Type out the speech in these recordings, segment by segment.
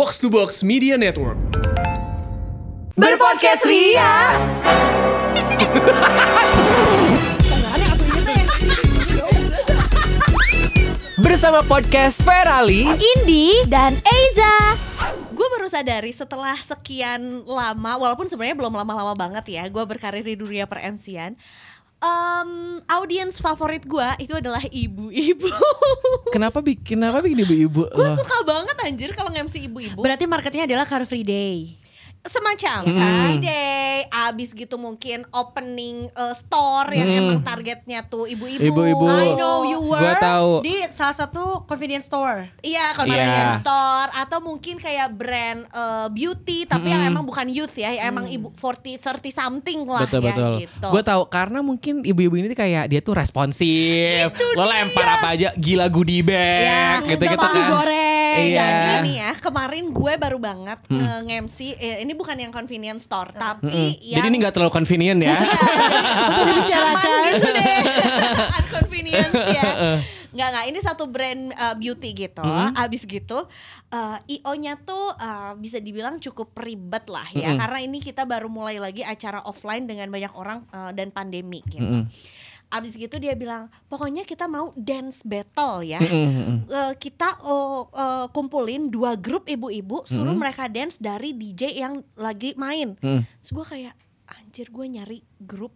Box to Box Media Network. Berpodcast Ria. Bersama podcast Ferali Indi dan Eiza. gue baru sadari setelah sekian lama walaupun sebenarnya belum lama-lama banget ya gue berkarir di dunia per MC-an em, audiens favorit gue itu adalah ibu-ibu Kenapa bikin kenapa bikin ibu-ibu? gue suka banget anjir kalau nge-MC ibu-ibu Berarti marketnya adalah Car Free Day. Semacam Hmm. Friday abis gitu mungkin opening uh, store yang Hmm. emang targetnya tuh ibu-ibu Ibu-ibu. I know you were Gua tahu. di salah satu convenience store. Iya, convenience Iya. store atau mungkin kayak brand uh, beauty tapi yang emang bukan youth ya, yang emang Mm. ibu 40 30 something lah betul ya betul. gitu. Gue tahu karena mungkin ibu-ibu ini kayak dia tuh responsif. Itu Lo lempar apa aja gila goodie bag Ya, gitu-gitu tahu kan. goreng. Iya. Jadi nih ya, kemarin gue baru banget uh, nge-MC eh, ini bukan yang convenience store tapi Mm-mm. yang Jadi ini gak terlalu convenient ya. Itu dibicarakan gitu deh Unconvenience ya Nggak, nggak, ini satu brand uh, beauty gitu Abis gitu uh, IO-nya tuh uh, bisa dibilang cukup ribet lah ya Mm-mm. Karena ini kita baru mulai lagi acara offline dengan banyak orang uh, dan pandemi gitu Mm-mm. Abis gitu dia bilang, pokoknya kita mau dance battle ya Mm-mm. Eh, Kita oh, eh, kumpulin dua grup ibu-ibu Suruh mereka dance dari DJ yang lagi main Mm. Terus gue kayak anjir gue nyari grup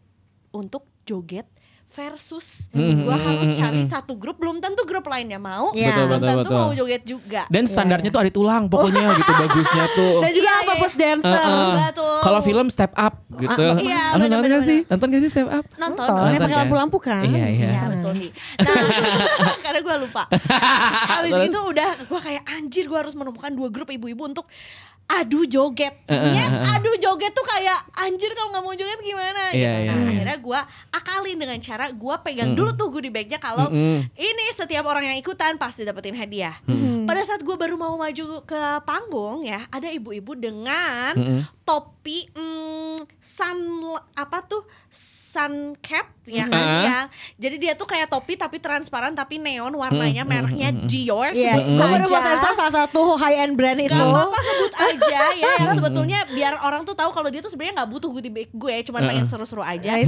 untuk joget versus Hmm, gue hmm, harus hmm, cari hmm. satu grup belum tentu grup lainnya mau Iya. belum Betul, tentu betul, mau betul. joget juga Dan standarnya tuh ada tulang pokoknya gitu bagusnya tuh. Dan juga Iya, apa iya, plus dancer. Heeh. Betul. Kalau film step up gitu. iya, Lo bener, nonton bener, gak sih? Nonton gak sih step up? nonton Nonton, pakai kan? lampu-lampu kan? Iya, iya. Iya betul nih. Nah, karena gue lupa. Habis itu udah gue kayak anjir gue harus menemukan dua grup ibu-ibu untuk adu joget. Nyet, eh, eh. adu joget tuh kayak anjir kalau nggak mau joget gimana Iya, gitu. Nah, iya. akhirnya gue akalin dengan cara gue pegang dulu tuh goodie bagnya kalau Mm-mm. ini setiap orang yang ikutan pasti dapetin hadiah. Pada saat gue baru mau maju ke panggung ya, ada ibu-ibu dengan Mm-mm. Topi mm, sun apa tuh sun cap ya kan Ah. ya. Jadi dia tuh kayak topi tapi transparan tapi neon warnanya mereknya Dior Iya, sebut gue mau saja. salah satu high end brand itu. Gak apa-apa sebut aja ya yang sebetulnya biar orang tuh tahu kalau dia tuh sebenarnya nggak butuh bag gue cuman pengen seru-seru aja. I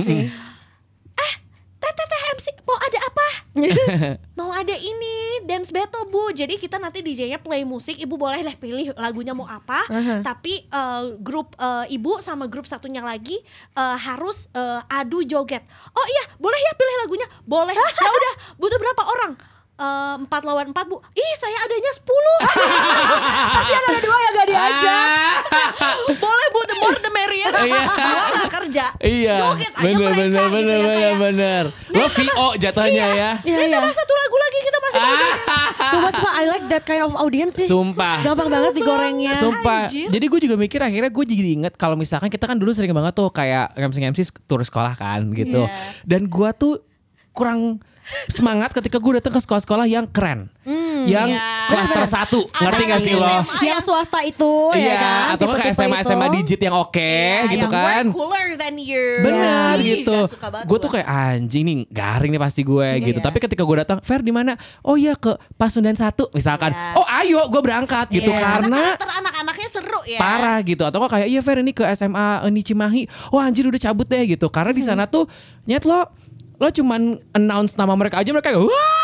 see. Teteh teh MC mau ada apa? mau ada ini dance battle bu. Jadi kita nanti DJ-nya play musik. Ibu boleh lah pilih lagunya mau apa. Tapi eh, grup eh, ibu sama grup satunya lagi eh, harus eh, adu joget. Oh iya boleh ya pilih lagunya. Boleh. ya udah butuh berapa orang? Eh, empat lawan empat bu. Ih saya adanya sepuluh. Pasti ada dua yang gak diajak. boleh bu the more the merrier. Iya. Gua gak kerja. Iya. Joget aja bener, mereka bener, gitu bener, ya, bener, kayak, bener. Lo VO jatuhnya ya. Iya, Nih iya. tambah satu lagu lagi kita masih joget. Sumpah, sumpah, I like that kind of audience sih. Sumpah. Gampang banget digorengnya. Sumpah. Anjir. Jadi gue juga mikir akhirnya gue jadi inget kalau misalkan kita kan dulu sering banget tuh kayak MC-MC tur sekolah kan gitu. Iya. Dan gue tuh kurang semangat ketika gue datang ke sekolah-sekolah yang keren. yang Iya. klaster satu. Ngerti gak sih lo? Yang swasta itu ya Iya, kan? atau Tipe-tipe SMA itu. SMA digit yang oke Iya, gitu yang kan. Cooler than you. Bener Ih, gitu. Gue tuh kayak anjing nih garing nih pasti gue gitu. iya. Tapi ketika gue datang, Fer di mana? Oh iya ke Pasundan satu misalkan. Iya. Oh ayo gue berangkat gitu Iya. karena karakter anak-anaknya seru ya. parah gitu atau kok kayak iya Fer ini ke SMA ini Cimahi wah anjir udah cabut deh gitu karena di sana tuh nyet lo lo cuman announce nama mereka aja mereka kayak wah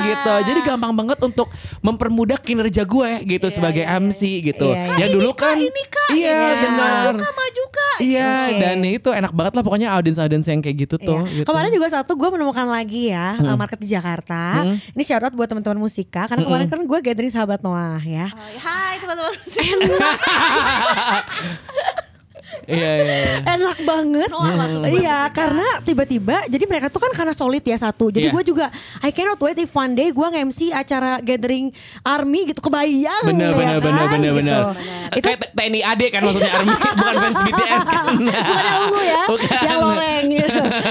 gitu jadi gampang banget untuk mempermudah kinerja gue gitu sebagai MC gitu Iya, iya. yang dulu kan ini kak. iya benar Maju kak, maju kak. iya dan itu enak banget lah pokoknya audiens audiens yang kayak gitu tuh Iya. gitu. Kemarin juga satu gue menemukan lagi ya uh, market di Jakarta. Hmm. Ini shout out buat teman-teman musika karena kemarin kan gue gathering sahabat Noah ya. Oh, Hai teman-teman. iya iya iya. Enak banget. Langsung Iya, karena tiba-tiba jadi mereka tuh kan karena solid ya satu. Jadi Iya. gue juga I cannot wait if one day gue nge-MC acara gathering army gitu kebayang bener ya bener kan? bener bener Gitu. bener Itu kayak TNI AD kan maksudnya Army bukan fans BTS kan bukan yang ungu ya, Bukan. yang loreng gitu.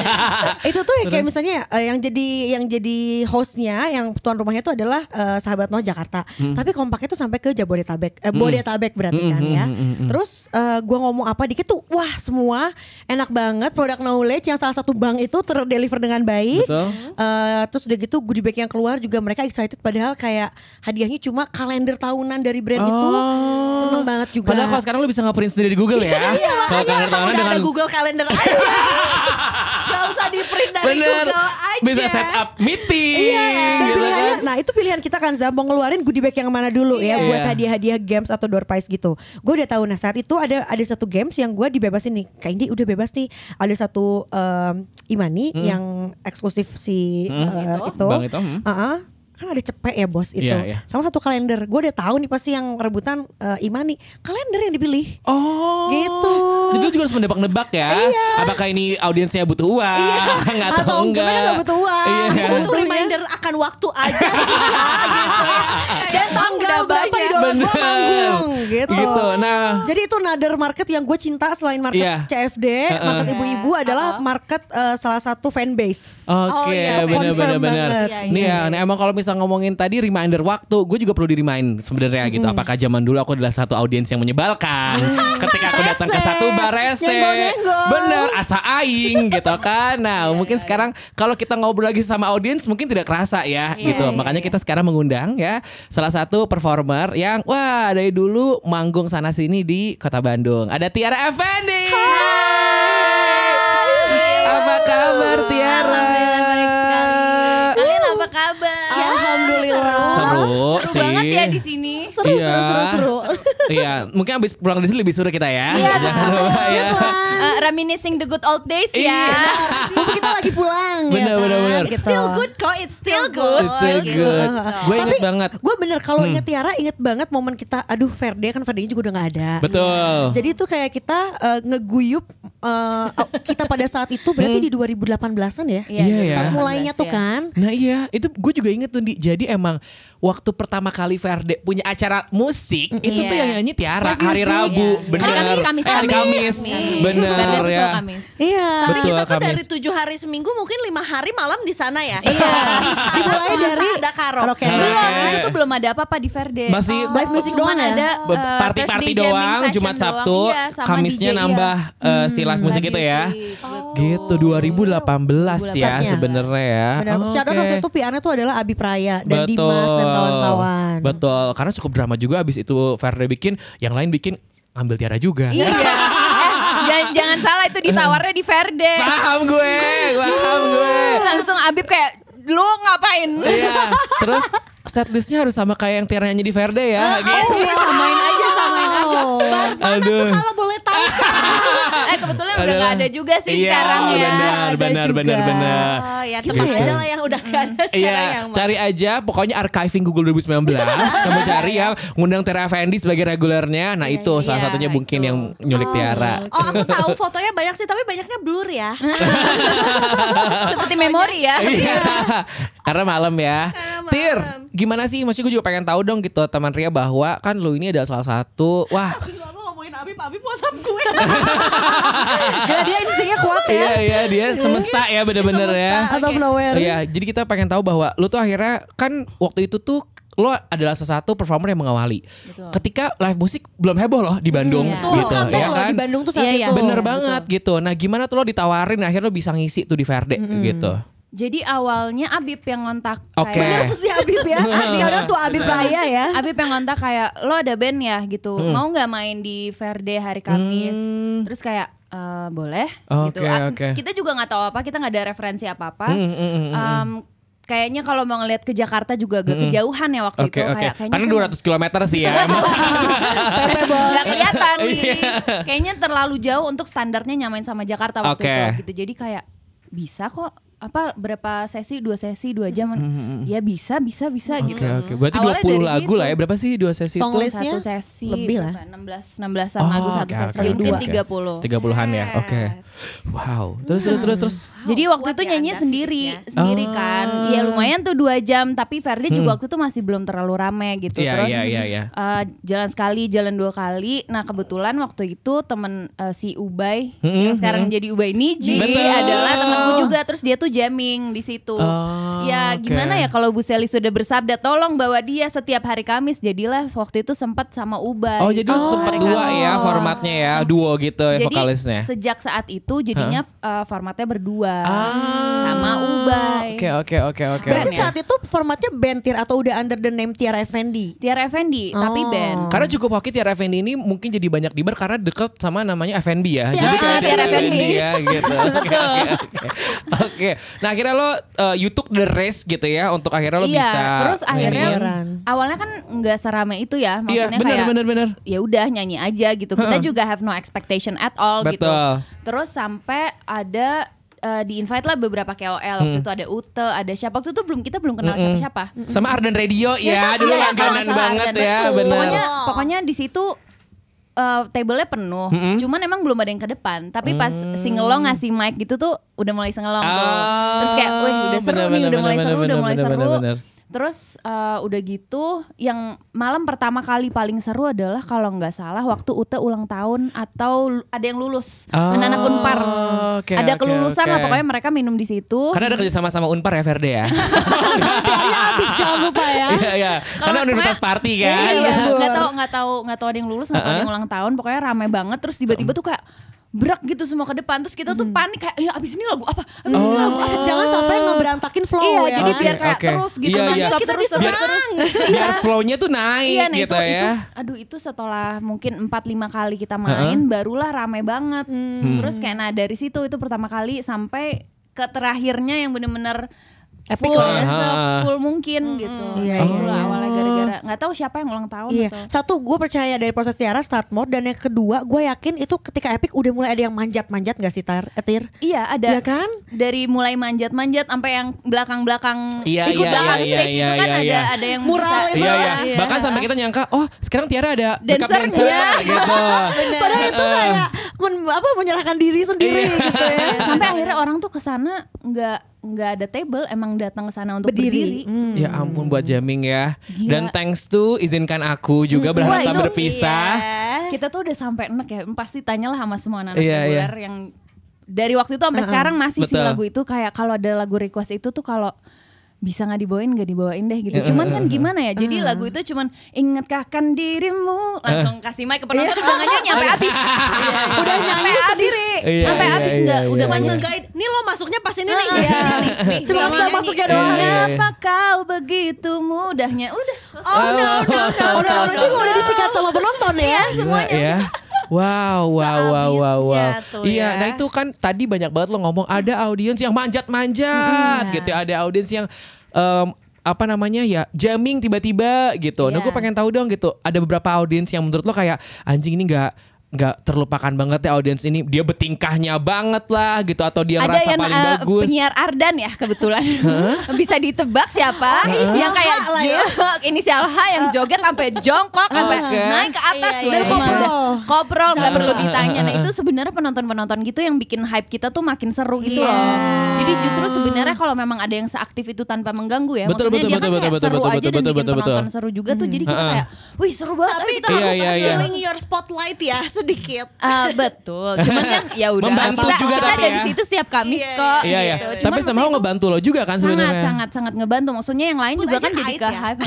itu tuh ya kayak misalnya eh, yang jadi yang jadi hostnya yang tuan rumahnya itu adalah eh, sahabat Noah Jakarta. Tapi kompaknya tuh sampai ke Jabodetabek eh, Bodetabek berarti kan ya. terus eh, gua ngomong apa dikit tuh wah semua enak banget produk knowledge yang salah satu bank itu terdeliver dengan baik. Betul. Eh, terus udah gitu goodie bag yang keluar juga mereka excited padahal kayak hadiahnya cuma kalender tahunan dari brand itu. Oh. seneng banget juga. Padahal kalau sekarang lu bisa nge-print sendiri di Google ya. Kalau kalender tahunan dengan ada Google Calendar aja. Gak usah di print dari Bener. Google aja. Bisa set up meeting Iya, gitu kan. nah itu pilihan kita kan Zam mau ngeluarin goodie bag yang mana dulu ya Iya. buat hadiah-hadiah games atau door prize gitu. Gue udah tahu nah saat itu ada ada satu games yang gue dibebasin nih. Kayak ini udah bebas nih. Ada satu em, Imani yang eksklusif si eh, itu. Bang itu, hmm. Uh-uh. kan ada cepet ya bos itu. Iya, iya. Sama satu kalender. Gue udah tahu nih pasti yang rebutan eh, Imani. Kalender yang dipilih. Oh. Gitu. Juga harus menebak-nebak ya. Apakah ini audiensnya butuh uang? Nggak Atau tahu enggak, nggak butuh uang. Iya. Itu tuh Tentunya. reminder akan waktu aja sih ya, gitu ya. Dan tanggal berapa idola gue Bener. manggung gitu. Gitu. Nah, Jadi itu another market yang gue cinta selain market Iya. CFD, market ibu-ibu adalah market eh, salah satu fanbase. Oke, Oh, iya, benar confirm benar benar. banget. Iya, Nih ya, nah emang kalau misal ngomongin tadi reminder waktu, gue juga perlu di remind sebenarnya gitu. Apakah zaman dulu aku adalah satu audiens yang menyebalkan ketika aku datang ke satu bar rese. Nyenggol-nyenggol. Bener, asa aing gitu kan. Nah, mungkin sekarang kalau kita ngobrol lagi sama audiens mungkin tidak kerasa ya gitu. Makanya kita sekarang mengundang ya salah satu performer yang wah dari dulu manggung sana sini di Kota Bandung. Ada Tiara Effendi. Apa kabar Tiara? Alhamdulillah baik sekali. Kalian apa kabar? Alhamdulillah. Seru, Seru sih. banget ya di sini. Seru, Iya. seru, seru, seru. iya, mungkin abis pulang dari sini lebih seru kita ya. Iya, Jangan betul. lupa ya. Eh, reminiscing the good old days Iya. ya. Mumpung kita lagi pulang Bener, ya kan? bener, bener. Gitu. Still good kok, it's still good. It's so gitu. good. Gue inget Tapi banget. gue bener kalau Hmm. inget Tiara inget banget momen kita aduh Verde kan Verde juga udah gak ada. Betul. Jadi itu kayak kita eh, ngeguyup eh, kita pada saat itu berarti di 2018-an ya. Iya, Iya, ya. Start mulainya tuh ya. kan. Nah iya, itu gue juga inget tuh Di. Jadi emang waktu pertama kali Verde punya acara musik itu tuh Iya. yang nyanyi Tiara Live hari music. Rabu, Iya. bener. Hari Kamis, Kamis, Eh, hari Kamis. Kamis, Nih. bener Verde ya. Kamis. Iya. Tapi Betul, kita tuh Kamis. dari tujuh hari seminggu mungkin lima hari malam di sana ya. Iya. Dimulai Dimulai dari ada karaoke. karaoke. Belum, Oke. itu tuh belum ada apa-apa di Verde. Masih Oh, live music cuman doang ya? ada eh, Party-party doang, Jumat doang. Sabtu, Iya, Kamisnya DJ, iya. nambah eh, si live musik live itu ya. Gitu 2018 ya sebenarnya ya. Oke. waktu itu PR-nya tuh adalah Abi Praya dan. Dimas dan kawan-kawan. Betul, karena cukup drama juga abis itu Verde bikin, yang lain bikin ambil Tiara juga. Iya. Eh, jangan, jangan salah itu ditawarnya di Verde. Paham gue, paham gue. Langsung Abib kayak lu ngapain? Iya, terus setlistnya harus sama kayak yang Tiara nyanyi di Verde ya. gitu. Iya, samain aja, samain Mana tuh kalau boleh tahu? Eh kebetulan udah gak ada juga sih Iya, sekarang ya. benar, Ada benar, benar, benar. Oh ya Gitu teman ya. aja lah yang udah gak ada sekarang Iya, yang mau. cari aja pokoknya archiving Google 2019 Kamu cari yang ngundang Tiara Effendi sebagai regulernya Nah itu salah iya, satunya mungkin yang nyulik Tiara Oh aku tahu fotonya banyak sih tapi banyaknya blur ya. Seperti memori ya. Iya, karena malam ya. malam. Tir, gimana sih? Maksudnya gue juga pengen tahu dong gitu teman Ria bahwa kan lu ini adalah salah satu, wah, Lama ngomongin Abib, Abib WhatsApp gue. Gila dia instingnya kuat ya. iya iya dia semesta ya bener-bener ya. Out of nowhere. Iya, jadi kita pengen tahu bahwa lu tuh akhirnya kan waktu itu tuh lo adalah salah satu performer yang mengawali. Betul. Ketika live musik belum heboh loh di Bandung Iya. Tuh, gitu, kan tuh ya loh kan? di Bandung tuh saat Iya, iya. itu. Bener banget gitu. Nah, gimana tuh lo ditawarin akhirnya lo bisa ngisi tuh di Verde gitu. Jadi awalnya Abib yang ngontak Oke. Bener kayak tuh si Abib ya. Shout out tuh Abib Raya ya. Abib yang ngontak kayak lo ada band ya gitu Hmm. mau nggak main di Verde hari Kamis terus kayak "Eh, boleh Oke, gitu oke. kita juga nggak tahu apa kita nggak ada referensi apa apa Hmm, hmm, hmm, hmm. kayaknya kalau mau ngeliat ke Jakarta juga agak kejauhan ya waktu Oke itu oke. kayak kayaknya Karena kan 200 km sih ya. nggak kelihatan Iya. kayaknya terlalu jauh untuk standarnya nyamain sama Jakarta waktu Oke. itu gitu jadi kayak bisa kok apa berapa sesi dua sesi dua jam ya bisa bisa bisa gitu Hmm, Oke oke. Berarti 20 dari lagu lah ya. Berapa sih dua sesi Song itu? satu sesi lebih lah. berapa? 16 16-an lagu satu oke, sesi oke, mungkin oke. 30 30-an ya. Oke. Wow. Terus terus terus terus. Jadi waktu itu ya nyanyi sendiri, fisiknya. sendiri Oh. kan. Ya lumayan tuh dua jam, tapi Ferdi juga waktu itu masih belum terlalu rame gitu. Hmm. Iya, Terus iya, iya, iya. eh, jalan sekali, jalan dua kali. Nah kebetulan waktu itu temen eh, si Ubay Hmm, yang sekarang jadi Ubay Niji Betul. adalah temanku juga. Terus dia tuh jamming di situ. Oh, ya oke. gimana ya kalau Bu Seli sudah bersabda, tolong bawa dia setiap hari Kamis. Jadilah waktu itu sempat sama Ubay. Oh jadi sempat hari dua Kamis. ya formatnya ya, duo gitu ya Jadi vokalisnya. sejak saat itu jadinya eh, formatnya berdua Ah. sama Ubay. Oke oke oke oke. Berarti oke. ya. saat itu formatnya band Tir atau udah under the name Tiara Effendi? Tiara Effendi tapi Oh. band. Karena cukup hoki Tiara Effendi ini mungkin jadi banyak dibar karena deket sama namanya Effendi ya. Ya, jadi kayak Tiara Effendi. ya gitu. Oke oke oke. Nah akhirnya lo uh, you took the race gitu ya untuk akhirnya lo iya, bisa. terus akhirnya Beneran. awalnya kan nggak serame itu ya, Iya maksudnya benar kayak benar benar. ya udah nyanyi aja gitu. Kita Heeh. juga have no expectation at all gitu. Betul. Terus sampai ada eh, di invite lah beberapa KOL Hmm. waktu itu ada Ute, ada siapa waktu itu belum kita belum kenal siapa-siapa. Sama Arden Radio ya, dulu Iya, langganan salah banget Ardan. ya, benar. Pokoknya pokoknya di situ eh, table-nya penuh. Cuman emang belum ada yang ke depan. Tapi pas singelong ngasih mic gitu tuh udah mulai singelong tuh. Ah, Terus kayak, wih udah seru bener, nih, bener, udah mulai bener, seru, bener, udah mulai bener, seru. bener, bener. Terus eh, udah gitu, yang malam pertama kali paling seru adalah kalau nggak salah waktu Ute ulang tahun atau ada yang lulus, Oh, anak-anak Unpar. oke, ada oke, kelulusan lah, oke. pokoknya mereka minum di situ. Karena ada kerjasama sama Unpar ya Verde ya. Tiara Abik jangan lupa ya. Iya iya. Karena universitas party kan. Iya, nggak tahu nggak tahu nggak tahu ada yang lulus, nggak tahu ada yang ulang tahun, pokoknya rame banget. Terus tiba-tiba tuh kayak berak gitu semua ke depan. Terus kita tuh panik kayak, ya abis ini lagu apa? Abis ini lagu apa? Jangan sampai ngeberantakin flow Iya, ya. jadi biar kayak oke. terus gitu. Iya, iya. terus, Kita terus, diserang. terus. Biar flow-nya tuh naik Iya, nah gitu itu, ya. itu, aduh itu setelah mungkin 4-5 kali kita main, barulah rame banget. Terus kayak nah dari situ itu pertama kali sampai ke terakhirnya yang bener-bener Epic full, lah ya. full mungkin gitu. Iya, Nah, iya, itulah iya. awalnya gara-gara nggak tahu siapa yang ulang tahun Iya, atau satu gue percaya dari proses Tiara start mode dan yang kedua gue yakin itu ketika Epic udah mulai ada yang manjat-manjat gak sih Tar? Eh, Tir? Iya ada Iya kan? dari mulai manjat-manjat sampai yang belakang-belakang Iya, ikut iya, belakang iya, stage iya, itu kan iya, ada iya. ada yang Mural bisa- itu Iya iya. Iya. Bahkan sampai kita nyangka, oh sekarang Tiara ada Dancer, dancer iya. gitu. Padahal itu kayak men- apa menyerahkan diri sendiri Iya. gitu ya. sampai akhirnya orang tuh ke sana nggak nggak ada table emang datang ke sana untuk Berdiri. berdiri, Hmm. Ya ampun buat jamming ya. Gila. Dan thanks to izinkan aku juga berharap tak itu- berpisah. kita tuh udah sampai enak ya pasti tanyalah sama semua anak-anak Iya, iya. yang dari waktu itu sampai sekarang masih sih Betul. lagu itu kayak kalau ada lagu request itu tuh kalau bisa nggak dibawain nggak dibawain deh gitu. Iya, Cuman kan gimana ya? Jadi lagu itu cuman ingatkah kan dirimu langsung kasih mic ke penonton udah nyanyi sampai habis. udah nyanyi sendiri. Iya, sampai iya, habis iya, nggak iya, udah iya. main nge-guide nih lo masuknya pas ini nih Iya. Cuma masuknya Iya, doang. iya, iya. Kenapa kau begitu mudahnya? Udah. Oh no, no, no. Udah orang juga udah disikat sama penonton ya. semuanya ya. Wow, wow, wow, wow, wow. Tuh Iya, ya. nah itu kan tadi banyak banget lo ngomong ada audiens yang manjat-manjat gitu, ada audiens yang em, apa namanya ya jamming tiba-tiba gitu. Nah Iya. gue pengen tahu dong gitu. Ada beberapa audiens yang menurut lo kayak anjing ini nggak nggak terlupakan banget ya audiens ini dia betingkahnya banget lah gitu atau dia ada ngerasa yang paling eh, bagus. penyiar Ardan ya kebetulan bisa ditebak siapa yang kayak lah ya. inisial H yang joget sampai jongkok sampai Oke. naik ke atas Iya, iya, Emang iya. udah koprol nggak perlu Heeh, ditanya nah itu sebenarnya penonton-penonton gitu yang bikin hype kita tuh makin seru gitu Iya. loh jadi justru sebenarnya kalau memang ada yang seaktif itu tanpa mengganggu ya Betul, maksudnya betul, dia betul, kan betul, kayak betul, seru betul, aja betul, dan betul, bikin betul, betul. penonton seru juga tuh jadi kita Heeh. kayak wih seru banget Tapi kita Iya, iya, iya. stealing your spotlight ya sedikit. Ah, betul. Cuman kan ya udah Membantu kita, juga kita tapi dari ya. situ setiap Kamis Iya, kok. Iya ya. gitu. Tapi sama ngebantu lo juga kan sangat sebenarnya. sangat sangat ngebantu. Maksudnya yang lain Sebut juga kan jadi hype ke ya. hype.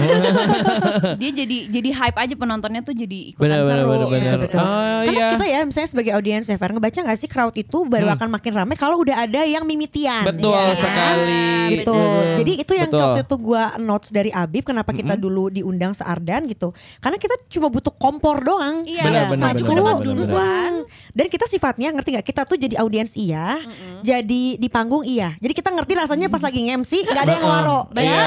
Dia jadi jadi hype aja penontonnya tuh jadi ikutan Benar benar seru. benar benar. gitu. Oh Karena iya. kita ya misalnya sebagai audiens ya Fer, ngebaca gak sih crowd itu baru akan makin ramai kalau udah ada yang mimitian. Betul ya kan? sekali. Gitu. Mm. Jadi itu yang Betul. waktu itu gua notes dari Abib kenapa kita dulu diundang seardan gitu. Karena kita cuma butuh kompor doang. Iya, Benar, benar, Maju benar, benar. Duluan. Dan kita sifatnya ngerti nggak? Kita tuh jadi audiens iya, jadi di panggung iya. Jadi kita ngerti rasanya pas lagi nge-MC nggak ada yang waro. ya. Iya.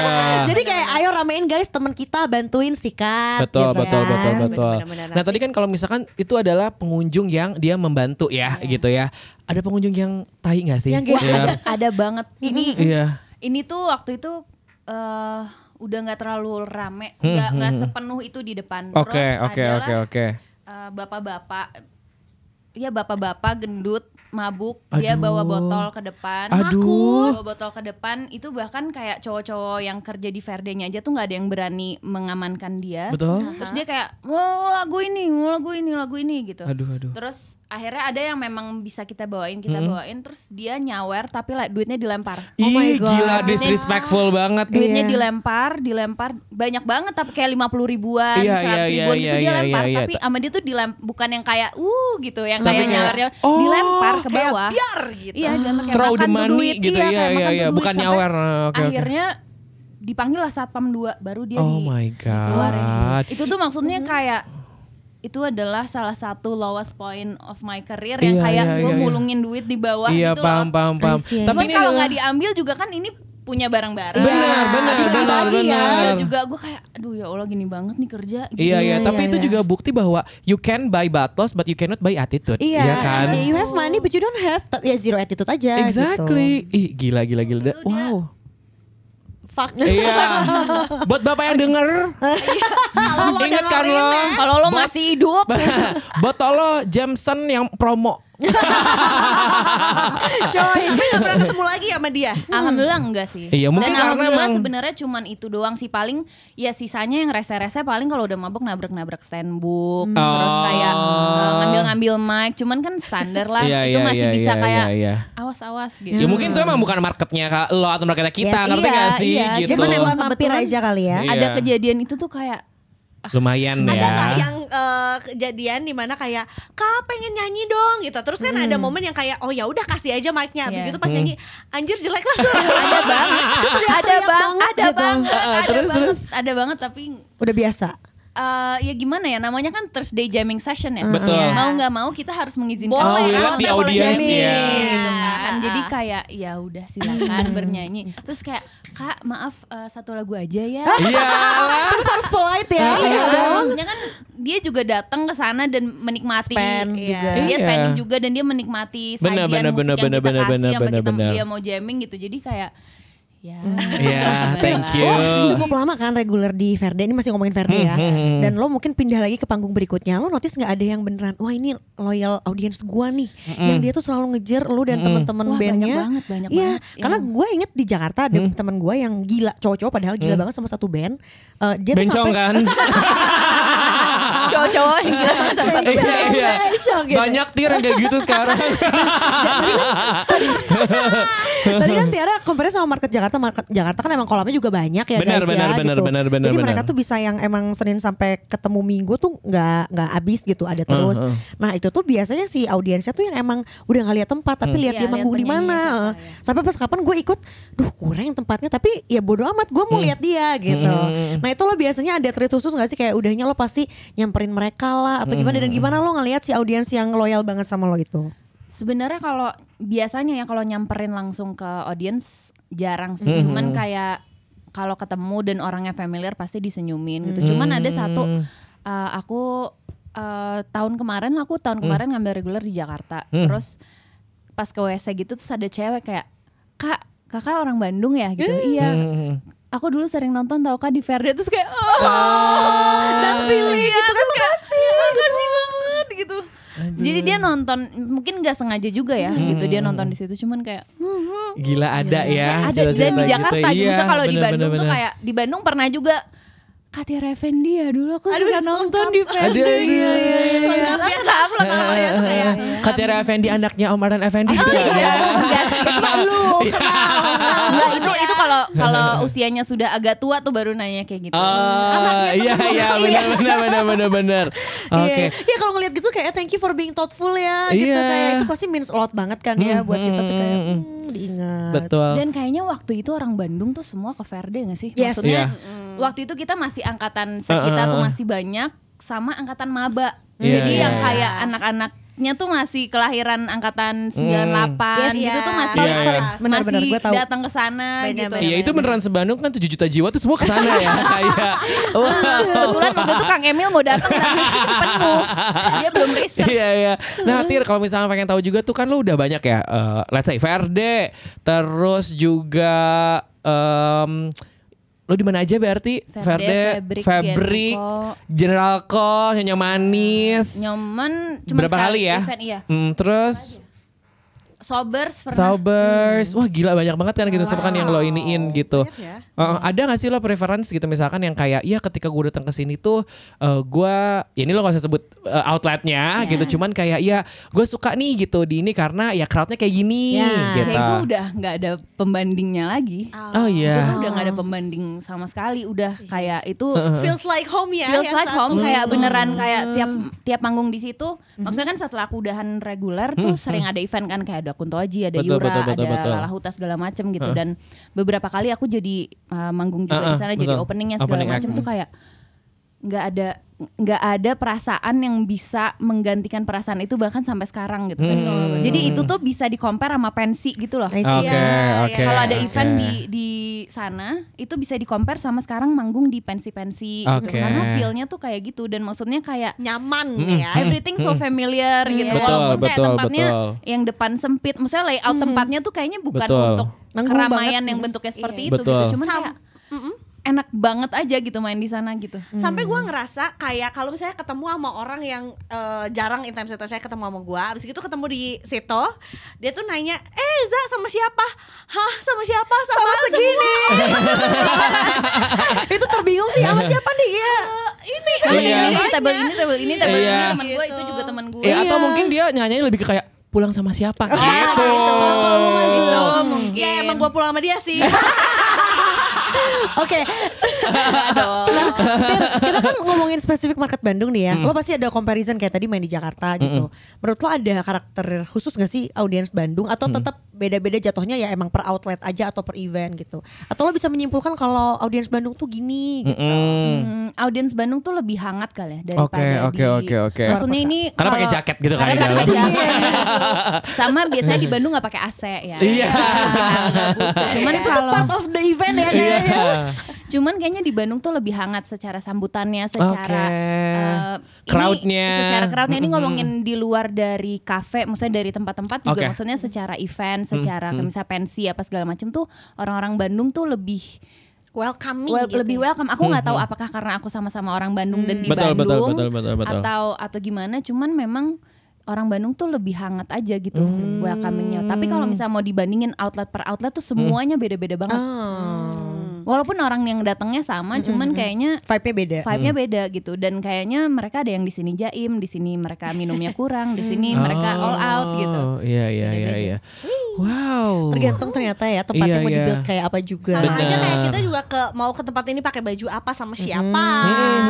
Jadi kayak ayo ramein guys teman kita bantuin sikat. Betul, gitu betul, kan. betul, betul. Benar-benar Nah tadi kan kalau misalkan itu adalah pengunjung yang dia membantu ya, gitu ya. Ada pengunjung yang tai nggak sih? Yang kayak- Iya. Ada banget. Ini Iya. ini tuh waktu itu eh udah nggak terlalu rame, nggak nggak sepenuh itu di depan. Hmm, Oke, Terus oke, adalah, oke, oke. Eh, bapak-bapak, ya bapak-bapak gendut, mabuk, dia Aduh. bawa botol ke depan, Aduh. bawa botol ke depan, itu bahkan kayak cowok-cowok yang kerja di Verde-nya aja tuh nggak ada yang berani mengamankan dia. Betul. Terus dia kayak mau lagu ini, mau lagu ini, lagu ini gitu. Aduh, aduh. Terus akhirnya ada yang memang bisa kita bawain, kita bawain, terus dia nyawer tapi lah duitnya dilempar. Oh my God. gila disrespectful banget. Duitnya Iya. dilempar, dilempar banyak banget tapi kayak 50 ribuan, Iya, 100 iya, ribuan iya, gitu iya, dia iya, lempar. iya. Tapi sama dia tuh dilem bukan yang kayak uh gitu, yang Tapi kayak kayak, nyawer oh, dilempar ke Kayak bawah. biar gitu. Iya, dilempar kayak Throw makan money duit, gitu, iya, iya, kayak iya, makan iya, tuh duit bukan nyawer. Oke, oke. akhirnya dipanggil lah satpam 2 baru dia Oh di my god. Itu tuh maksudnya kayak itu adalah salah satu lowest point of my career yang Iya, kayak iya, gue iya, iya. mulungin duit di bawah Iya, gitu paham, loh. paham, paham. Tapi Cuman kalau adalah- nggak diambil juga kan ini punya barang-barang. Benar, Iya, benar, benar, ya. benar. Ada juga gue kayak aduh ya Allah gini banget nih kerja gitu. Iya, iya, Iya, tapi iya, itu iya. juga bukti bahwa you can buy battles but you cannot buy attitude. Iya, kan? ya, you have money but you don't have ya zero attitude aja Exactly. gitu. Ih, gila gila gila. Wow. Fuck. Iya. Buat Bapak yang denger, ingat kan lo. Kalau lo masih hidup, Botol lo Jameson yang promo. Coy, tapi gak pernah ketemu lagi sama dia. alhamdulillah enggak sih. Iya, mungkin Dan karena alhamdulillah emang- sebenarnya cuman itu doang sih paling ya sisanya yang rese-rese paling kalau udah mabuk nabrak-nabrak standbook, terus kayak uh, ngambil-ngambil mic, cuman kan standar lah. Iya, itu iya, masih iya, bisa iya, kayak iya, iya. awas-awas gitu. Ya mungkin itu emang bukan marketnya Kak, lo atau marketnya kita, Yes, ngerti iya, gak sih? iya. Gitu. Cuman emang mampir aja kali ya. Ada kejadian itu tuh kayak Lumayan Ada ya. nggak yang eh, kejadian di mana kayak kak pengen nyanyi dong gitu. Terus kan ada momen yang kayak oh ya udah kasih aja mic-nya. Iya. Begitu pas nyanyi anjir jelek lah suara. ada banget, ada bang, banget ada gitu. banget, Ah, ada banget, ada banget tapi Udah biasa. Eh, ya gimana ya namanya kan Thursday jamming session ya. Betul. Mau nggak mau kita harus mengizinkan Boleh, Oh, orang audience jamming. ya. gitu kan. Ah, Jadi kayak ya udah silakan bernyanyi. Terus kayak Kak maaf eh, satu lagu aja ya. Iya lah. Harus polite ya. Iya, Iya maksudnya kan dia juga datang ke sana dan menikmati Spend Iya. juga. Dia Iya. spending juga dan dia menikmati sajian benar, musik benar, yang kita benar, kasih benar, sampai benar, kita benar. dia mau jamming gitu. Jadi kayak ya. Iya, thank you. Lo cukup lama kan reguler di Verde ini masih ngomongin Verde ya. Hmm, Dan lo mungkin pindah lagi ke panggung berikutnya. Lo notice nggak ada yang beneran wah ini loyal audience gua nih. Yang dia tuh selalu ngejar lo dan teman-teman Wah, banyak bandnya. banget, banyak Iya, banget. karena Yang- gue inget di Jakarta ada teman gue yang gila cowok-cowok padahal gila banget sama satu band. Eh, dia tuh Bencong sampai- kan? Cowok-cowok yang gila banget sama satu Iya, band. iya. Gitu. Banyak tir yang kayak gitu sekarang. Tadi kan Tiara compare sama market Jakarta, market Jakarta kan emang kolamnya juga banyak ya Benar, guys benar, ya benar, gitu. benar, benar, Jadi mereka benar. tuh bisa yang emang Senin sampai ketemu Minggu tuh nggak nggak habis gitu, ada terus. Uh, uh. Nah itu tuh biasanya si audiensnya tuh yang emang udah nggak lihat tempat, tapi lihat Iya, dia manggung di mana. penyanyinya Eh, siapa, ya. Sampai pas kapan gue ikut, duh kurang tempatnya, tapi ya bodo amat, gue mau lihat dia gitu. Nah itu lo biasanya ada treat khusus nggak sih kayak udahnya lo pasti nyamperin mereka lah atau gimana dan gimana lo ngelihat si audiens yang loyal banget sama lo itu? Sebenarnya kalau biasanya ya kalau nyamperin langsung ke audience jarang sih. Cuman kayak kalau ketemu dan orangnya familiar pasti disenyumin gitu. Cuman ada satu uh, aku uh, tahun kemarin aku tahun kemarin ngambil reguler di Jakarta. Terus pas ke WC gitu terus ada cewek kayak kak kakak orang Bandung ya gitu. Iya. Aku dulu sering nonton tau kak di Verde terus kayak oh, dan feeling gitu kan makasih makasih banget gitu. Jadi dia nonton mungkin nggak sengaja juga ya gitu dia nonton di situ cuman kayak hmm, Gila ada ya. ada dan di Jakarta gitu. gitu. Iya, kalau di Bandung benar, tuh kayak di Bandung pernah juga Katia Effendi ya dulu aku suka nonton di Verde Ada, iya, iya, iya. lengkap lengkap lengkap ya tuh kayak Katira Effendi anaknya Om Ardan Effendi Oh gitu iya, ada. enggak sih. Lu kenal. Enggak, itu itu kalau kalau usianya sudah agak tua tuh baru nanya kayak gitu. Oh, iya iya benar benar benar benar benar. Oke. Iya, Iya, kalau ngeliat gitu kayak thank you for being thoughtful ya gitu Iya. kayak itu pasti means a lot banget kan ya buat kita tuh kayak hmm, diingat. Betul. Dan kayaknya waktu itu orang Bandung tuh semua ke Verde gak sih? Yes. Maksudnya Iya. waktu itu kita masih angkatan sekitar Uh, uh, tuh uh. masih banyak sama angkatan maba. Iya, Jadi iya, yang iya. kayak anak-anaknya tuh masih kelahiran angkatan 98 Yes, gitu iya. tuh masih iya. Benar-benar, masih tahu. datang ke sana Benar, gitu. benar. Iya itu beneran sebandung kan 7 juta jiwa tuh semua ke sana ya kayak wah. Kebetulan waktu itu Kang Emil mau datang tapi penuh. Dia belum riset. Iya iya. Nah Tir kalau misalnya pengen tahu juga tuh kan lu udah banyak ya. eh, let's say Verde, terus juga em lu di mana aja berarti? Verde, Fabric, Genco. General Co, Nyonya Manis. Nyoman cuma Berapa sekali kali ya? event iya. Hmm, terus Sobers pernah. Saubers. Wah gila banyak banget kan gitu misalkan yang lo iniin gitu. Ya. Uh, ada gak sih lo preference gitu misalkan yang kayak ya ketika gue datang ke sini tuh uh, gue ya ini lo gak usah sebut uh, outletnya gitu cuman kayak ya gue suka nih gitu di ini karena ya crowdnya kayak gini Ya, gitu. Ya itu udah nggak ada pembandingnya lagi. Oh Itu iya. tuh udah nggak ada pembanding sama sekali. Udah kayak itu Feels like home ya. feels like satu. home kayak beneran kayak tiap tiap manggung di situ. Maksudnya kan setelah aku udahan reguler tuh sering ada event kan kayak ada Kunto Aji, ada Betul, Yura, betul, betul, ada betul. Lala Huta segala macem gitu dan beberapa kali aku jadi uh, manggung juga Uh-uh, di sana jadi openingnya segala Opening macem act. tuh kayak nggak ada nggak ada perasaan yang bisa menggantikan perasaan itu bahkan sampai sekarang gitu kan. Hmm. Jadi itu tuh bisa di compare sama pensi gitu loh. Oke, Iya, oke. iya. Kalau ada oke. event di di sana itu bisa di compare sama sekarang manggung di pensi-pensi gitu. Oke. Karena feel-nya tuh kayak gitu dan maksudnya kayak nyaman Mm-mm. ya. everything so familiar gitu. Betul, Walaupun kayak betul, tempatnya betul. yang depan sempit, maksudnya layout tempatnya tuh kayaknya bukan Betul. untuk Manggung keramaian banget. yang bentuknya seperti Iya. itu Betul. gitu. Cuman Sam- kayak enak banget aja gitu main di sana gitu. Sampai gua ngerasa kayak kalau misalnya ketemu sama orang yang eh, jarang intensitasnya ketemu sama gua, abis itu ketemu di situ, dia tuh nanya, "Eh, Za sama siapa?" "Hah, sama siapa?" Sama, segini. itu terbingung sih sama siapa nih ya ini Sama Iya. ini, tabel ini, tabel ini, tabel Iya. ini teman gue Gitu. itu juga teman gue. Ya, atau mungkin dia nyanyinya lebih ke kayak pulang sama siapa gitu. Gitu, Oh. mungkin. Ya emang gua pulang sama dia sih. Oke. Nah, kita kan ngomongin spesifik market Bandung nih ya. Hmm. Lo pasti ada comparison kayak tadi main di Jakarta gitu. Menurut lo ada karakter khusus gak sih audiens Bandung atau tetap beda-beda jatuhnya ya emang per outlet aja atau per event gitu. Atau lo bisa menyimpulkan kalau audiens Bandung tuh gini gitu. Hmm, audiens Bandung tuh lebih hangat kali ya daripada Oke, oke, di- oke, oke. Maksudnya ini Karena pakai jaket gitu kan karena pakai jaket. Sama biasanya di Bandung nggak pakai AC ya. Iya. Cuman Itu part of the event ya Iya. kayaknya. cuman kayaknya di Bandung tuh lebih hangat secara sambutannya, secara Oke. eh, ini Crowdnya. secara crowdnya ini Mm-mm. ngomongin di luar dari kafe, maksudnya dari tempat-tempat juga Oke. maksudnya secara event, secara kayak misalnya pensi apa segala macam tuh orang-orang Bandung tuh lebih Welcoming Well, gitu. lebih welcome. Aku nggak tahu apakah karena aku sama-sama orang Bandung dan di Betul, betul, Bandung betul, betul, betul. atau atau gimana. Cuman memang orang Bandung tuh lebih hangat aja gitu welcomingnya. Tapi kalau misalnya mau dibandingin outlet per outlet tuh semuanya beda-beda banget. Oh. Walaupun orang yang datangnya sama, cuman kayaknya Vibe-nya beda. vibe-nya beda gitu. Dan kayaknya mereka ada yang di sini jaim, di sini mereka minumnya kurang, di sini mereka all out gitu. Oh, Iya iya iya iya. Wow. Tergantung ternyata ya tempatnya Iya, mau iya. dibuild kayak apa juga. Sama Benar. aja kayak kita juga ke mau ke tempat ini pakai baju apa sama siapa.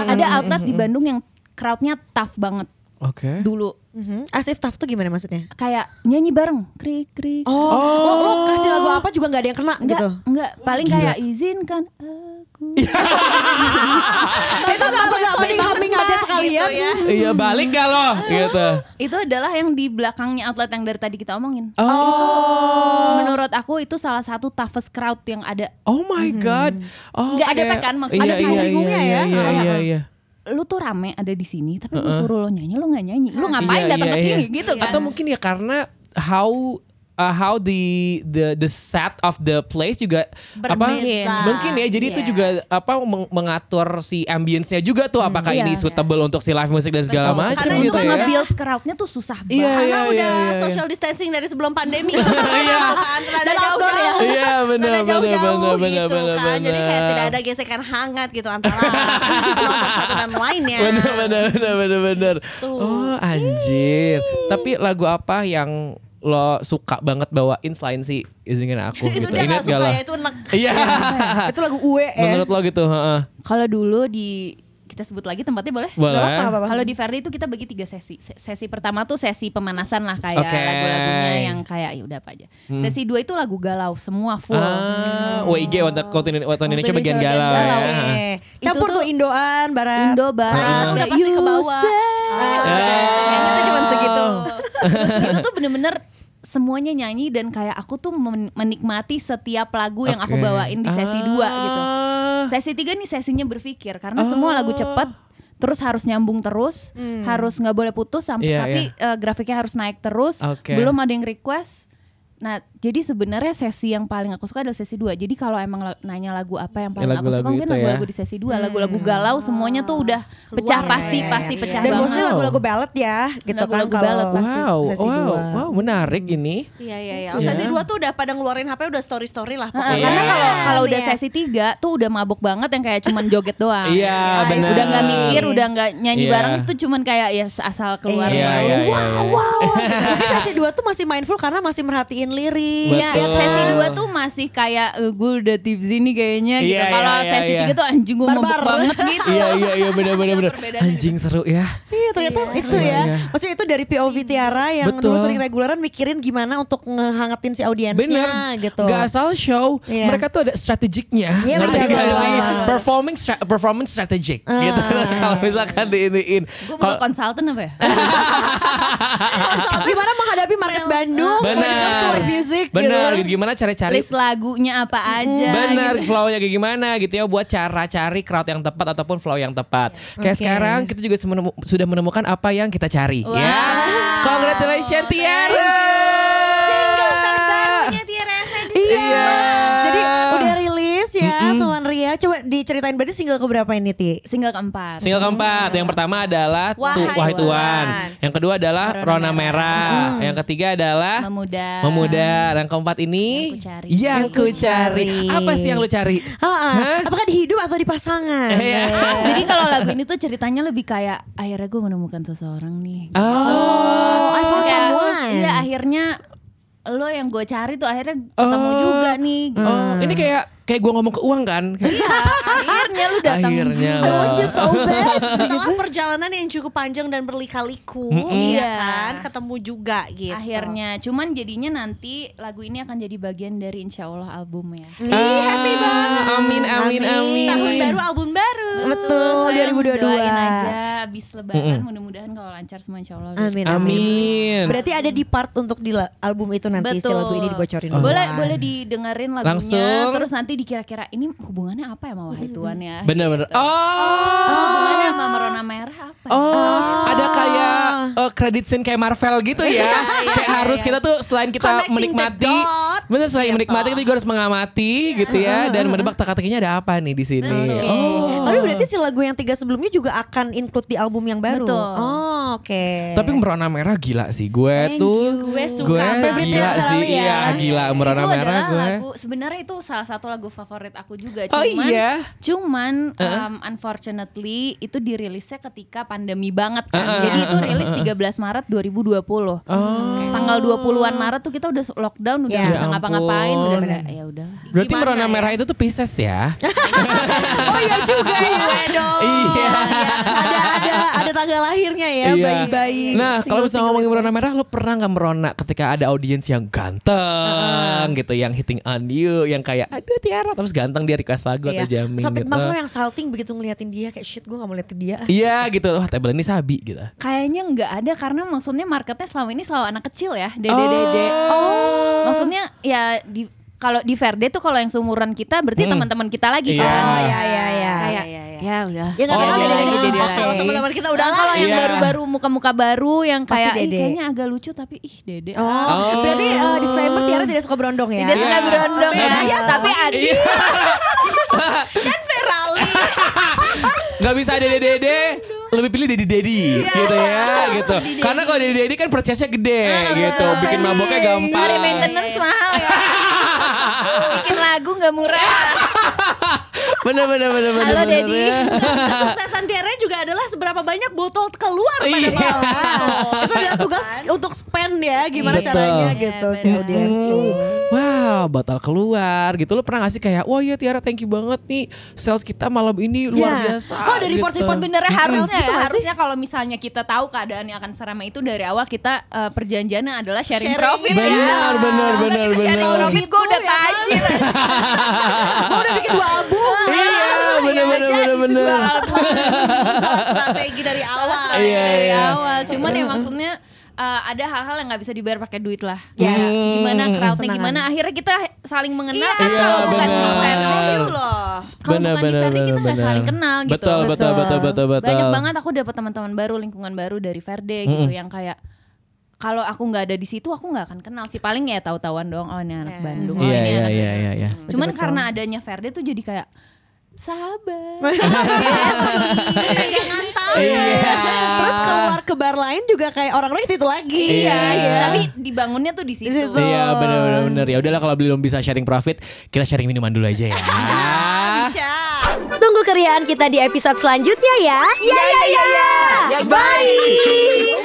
Ada outlet di Bandung yang crowdnya tough banget Oke. dulu. Mhm. As if tough tuh gimana maksudnya? Kayak nyanyi bareng, krik krik. Oh, lo, lo kasih lagu apa juga nggak ada yang kena Enggak, gitu? enggak, paling kayak izinkan aku. Itu kenapa nggak humming aja sekalian? Gitu ya. Iya balik gak lo gitu. itu adalah yang di belakangnya outlet yang dari tadi kita omongin. Oh. Menurut aku itu salah satu toughest crowd yang ada. Oh my god. Oh, Nggak ada oke. tekan maksudnya. Iya, Ada iya, bingung-bingungnya iya, ya. Iya iya Kayak, iya. Lu tuh rame ada di sini, tapi gue suruh lo nyanyi, lo nggak nyanyi. Lu ngapain Iya, datang iya, ke sini iya. gitu kan? Atau mungkin ya karena how uh, how the the the set of the place juga apa Berbeda. mungkin ya jadi itu Iya. juga apa meng- mengatur si ambience-nya juga tuh apakah Iya. ini suitable untuk si live music dan segala Betul. macam Karena gitu itu ya. nge-build crowdnya tuh susah banget. Iya, Karena iya, udah iya, iya. social distancing dari sebelum pandemi. Iya. kan, rada Dan outdoor ya. jauh-jauh. Iya benar benar jauh-jauh benar benar gitu benar kan. Jadi kayak benar. tidak ada gesekan hangat gitu antara penonton satu dan lainnya. bener bener bener bener bener Tuh. oh anjir tapi lagu apa yang lo suka banget bawain selain si izinkan aku itu gitu dia Ingat gak suka lo? ya itu enak. iya Itu lagu UE ya. menurut lo gitu heeh. Kalau dulu di kita sebut lagi tempatnya boleh? boleh. Kalau di Verdi itu kita bagi tiga sesi. Se- Sesi pertama tuh sesi pemanasan lah kayak Oke. lagu-lagunya yang kayak ya udah apa aja. Sesi dua itu lagu galau semua full. ah WIG waktu Indonesia, Indonesia Indonesia bagian bagian galau galau. ya Itu Campur tuh tuh Indoan, Barat. Indo barat Raisa udah ada pasti ke bawah. Ah, Ah, itu tuh bener-bener semuanya nyanyi dan kayak aku tuh men- menikmati setiap lagu yang aku bawain di sesi 2 gitu. Ah. Sesi 3 nih sesinya berpikir karena semua lagu cepet terus harus nyambung terus, harus nggak boleh putus sampai Iya, tapi eh, grafiknya harus naik terus. Oke. Belum ada yang request. Nah, jadi sebenarnya sesi yang paling aku suka adalah sesi 2. Jadi kalau emang nanya lagu apa yang paling aku Lagu-lagu suka mungkin itu ya. lagu-lagu di sesi 2, lagu-lagu galau semuanya tuh udah pecah Keluar. pasti pasti Iya, pecah Dan banget. mostly lagu-lagu ballad ya, gitu kan Lagu-lagu kalau ballad pasti. Wow, sesi wow, dua. wow, menarik ini. Iya iya iya. Iya. Sesi 2 tuh udah pada ngeluarin HP udah story story lah pokoknya. Karena Iya. kalau kalau udah Iya. sesi 3 tuh udah mabuk banget yang kayak cuman joget doang. Iya, benar. Udah nggak mikir, udah nggak nyanyi Iya. bareng tuh cuman kayak ya asal keluar. Iya, iya, iya, wow, iya. wow. Tapi sesi 2 tuh masih mindful karena masih merhatiin lirik. Iya, Betul. sesi 2 tuh masih kayak eh, gue udah tipsy nih kayaknya gitu. Iya, Kalau iya, iya, sesi iya. 3 tuh anjing gue mabuk banget gitu. Iya, iya, iya, benar, benar, benar. Anjing seru ya. Iya ternyata itu Iya, ya. iya. Maksudnya itu dari POV Tiara yang Betul. dulu sering reguleran mikirin gimana untuk ngehangetin si audiensnya Bener, gitu. Gak asal show, Iya. mereka tuh ada strategiknya. Iya, Ngerti bener. gak sih? Performing stra- performance strategic Ah. gitu. Kalau misalkan diiniin. Gue mau konsultan apa ya? gimana menghadapi market Bandung when it music Bener, gitu. gimana cari-cari List lagunya apa aja Bener, gitu. flow-nya kayak gimana gitu ya buat cara cari crowd yang tepat ataupun flow yang tepat. Kayak Oke. sekarang kita juga semenemu- sudah menemukan apa yang kita cari Wow. ya. Congratulations Tiara. Single terbarunya Tiara Effendi. Iya. Ya Tuan Ria. Coba diceritain berarti single keberapa ini Ti? Single keempat. Single keempat, yang pertama adalah Tu- Wahai Wahai Tuhan. Tuhan. Yang kedua adalah Rona Rona Merah. Merah. Yang ketiga adalah Memuda. Memuda. Dan keempat ini Yang ku cari. Yang Yang ku. Apa sih yang lu cari? Ah, Hah? Apakah di hidup atau di pasangan? Iya. Jadi kalau lagu ini tuh ceritanya lebih kayak akhirnya gue menemukan seseorang nih. Oh, I found someone. Iya akhirnya lo yang gue cari tuh akhirnya ketemu juga nih. gitu. Oh, ini kayak kayak gua ngomong ke uang kan? Kayak, Iya, akhirnya lu datang. Akhirnya. I want you so bad. Setelah perjalanan yang cukup panjang dan berlika-liku, iya Iya. kan, ketemu juga gitu. Akhirnya, cuman jadinya nanti lagu ini akan jadi bagian dari Insya Allah album ya. ah, happy banget. Amin, amin, Amin. amin. Tahun baru album baru. Betul, Sayang, 2022. Doain aja abis lebaran mudah-mudahan kalau lancar semua Insya Allah. Amin, amin. Amin. Berarti ada di part untuk di album itu nanti si Betul. lagu ini dibocorin. Boleh duluan. boleh didengerin lagunya Langsung. terus nanti dikira-kira ini hubungannya apa ya sama Wahai Tuhan ya? Bener-bener. Oh, Oh. hubungannya sama Merona Merah apa? ya? Oh, ada kayak uh, credit scene kayak Marvel gitu ya. kayak harus kita tuh selain kita Connecting menikmati, bener selain gitu. menikmati kita juga harus mengamati gitu ya dan menebak teka-tekinya ada apa nih di sini. Oke. Oh. Tapi berarti si lagu yang tiga sebelumnya juga akan include di album yang baru. Betul. Oh, oke. Tapi Merona Merah gila sih. Gue Thank tuh you. Gue suka gue gila sih. ya. Iya, gila Merona itu Merah gue. lagu sebenarnya itu salah satu lagu favorit aku juga Oh cuman iya? cuman um, unfortunately itu dirilisnya ketika pandemi banget kan Uh-uh. jadi itu rilis 13 Maret 2020 Oh. tanggal 20-an Maret tuh kita udah lockdown udah Ya nggak bisa ngapa-ngapain udah ya udah Berarti Gimana Merona ya? Merah itu tuh Pisces ya? oh iya juga ya. Dong. Iya. ada ada ada tanggal lahirnya ya Iya. bayi-bayi. Nah, kalau misalnya ngomongin. Merona Merah, lo pernah nggak merona ketika ada audiens yang ganteng gitu, yang hitting on you, yang kayak aduh Tiara terus ganteng dia request lagu atau Iya. jamming Sampai gitu. Lo yang salting begitu ngeliatin dia kayak shit gue gak mau liat ke dia. Iya gitu, wah table ini sabi gitu. kayaknya nggak ada karena maksudnya marketnya selama ini selalu anak kecil ya dede dede oh maksudnya ya di kalau di Verde tuh kalau yang seumuran kita berarti Hmm. teman-teman kita lagi Iya. kan Oh iya iya iya. kayak iya, iya. ya udah Ya nggak Oh, kenal dede dede lagi, dede lagi. Kalau teman-teman kita udah Nah, kalau yang Iya. baru-baru muka-muka baru yang kayak "Ih, Dede. kayaknya agak lucu tapi ih dede Oh, Oh. berarti uh, disclaimer Tiara tidak suka berondong ya? tidak suka Iya. berondong Tapi ya, ada. ya tapi ada Iya. Ferali. Gak bisa dede dede, lebih pilih dedi dedi gitu ya gitu. Karena kalau dedi dedi kan purchase-nya gede gitu, bikin maboknya gampang. Sorry maintenance mahal ya bikin lagu nggak murah Bener bener bener bener. Halo, Dedi. ya. Kesuksesan Tiara juga adalah seberapa banyak botol keluar pada Iya. malam. Itu adalah tugas untuk spend ya gimana Betul. caranya Iya, gitu si benar. audiens tuh. Wow, batal keluar gitu. Lo pernah gak sih kayak, wah ya Tiara thank you banget nih sales kita malam ini luar Iya. biasa. Oh, dari gitu. report-report Sebenarnya harusnya gitu ya, harusnya kalau misalnya kita tahu keadaan yang akan seramai itu dari awal kita eh, perjanjiannya adalah sharing, Sharing, profit Benar, ya. benar, benar, kita sharing benar. profit gue udah Gitu ya tajir. Gue udah bikin dua album. Iya, bener bener Jadi bener itu bener. dua album. Salah strategi dari awal. Iya, dari iya. awal. Cuman ya maksudnya uh, ada hal-hal yang nggak bisa dibayar pakai duit lah. Yes. Kayak gimana crowdnya gimana akhirnya kita saling mengenal Iya, kan Iya, kalau bukan sama Ferdi. Value loh. Kalau Bener, bukan di Ferdi kita nggak saling kenal gitu. Betul, betul, betul, betul, betul. Banyak banget aku dapat teman-teman baru, lingkungan baru dari Verde gitu yang kayak kalau aku nggak ada di situ aku nggak akan kenal sih paling ya tahu-tahuan doang oh ini anak Iya. Bandung oh Iya, ini iya, anak iya, iya, iya. Cuman Betul-betul. karena adanya Verde tuh jadi kayak sahabat. Ngantau. Iya. Terus keluar ke bar lain juga kayak orang-orang itu, itu lagi. Iya, iya. Tapi dibangunnya tuh di situ. situ. Iya benar benar benar. Ya udahlah kalau belum bisa sharing profit, kita sharing minuman dulu aja ya. Bisa. Tunggu keriaan kita di episode selanjutnya ya. Ya ya ya ya. Bye.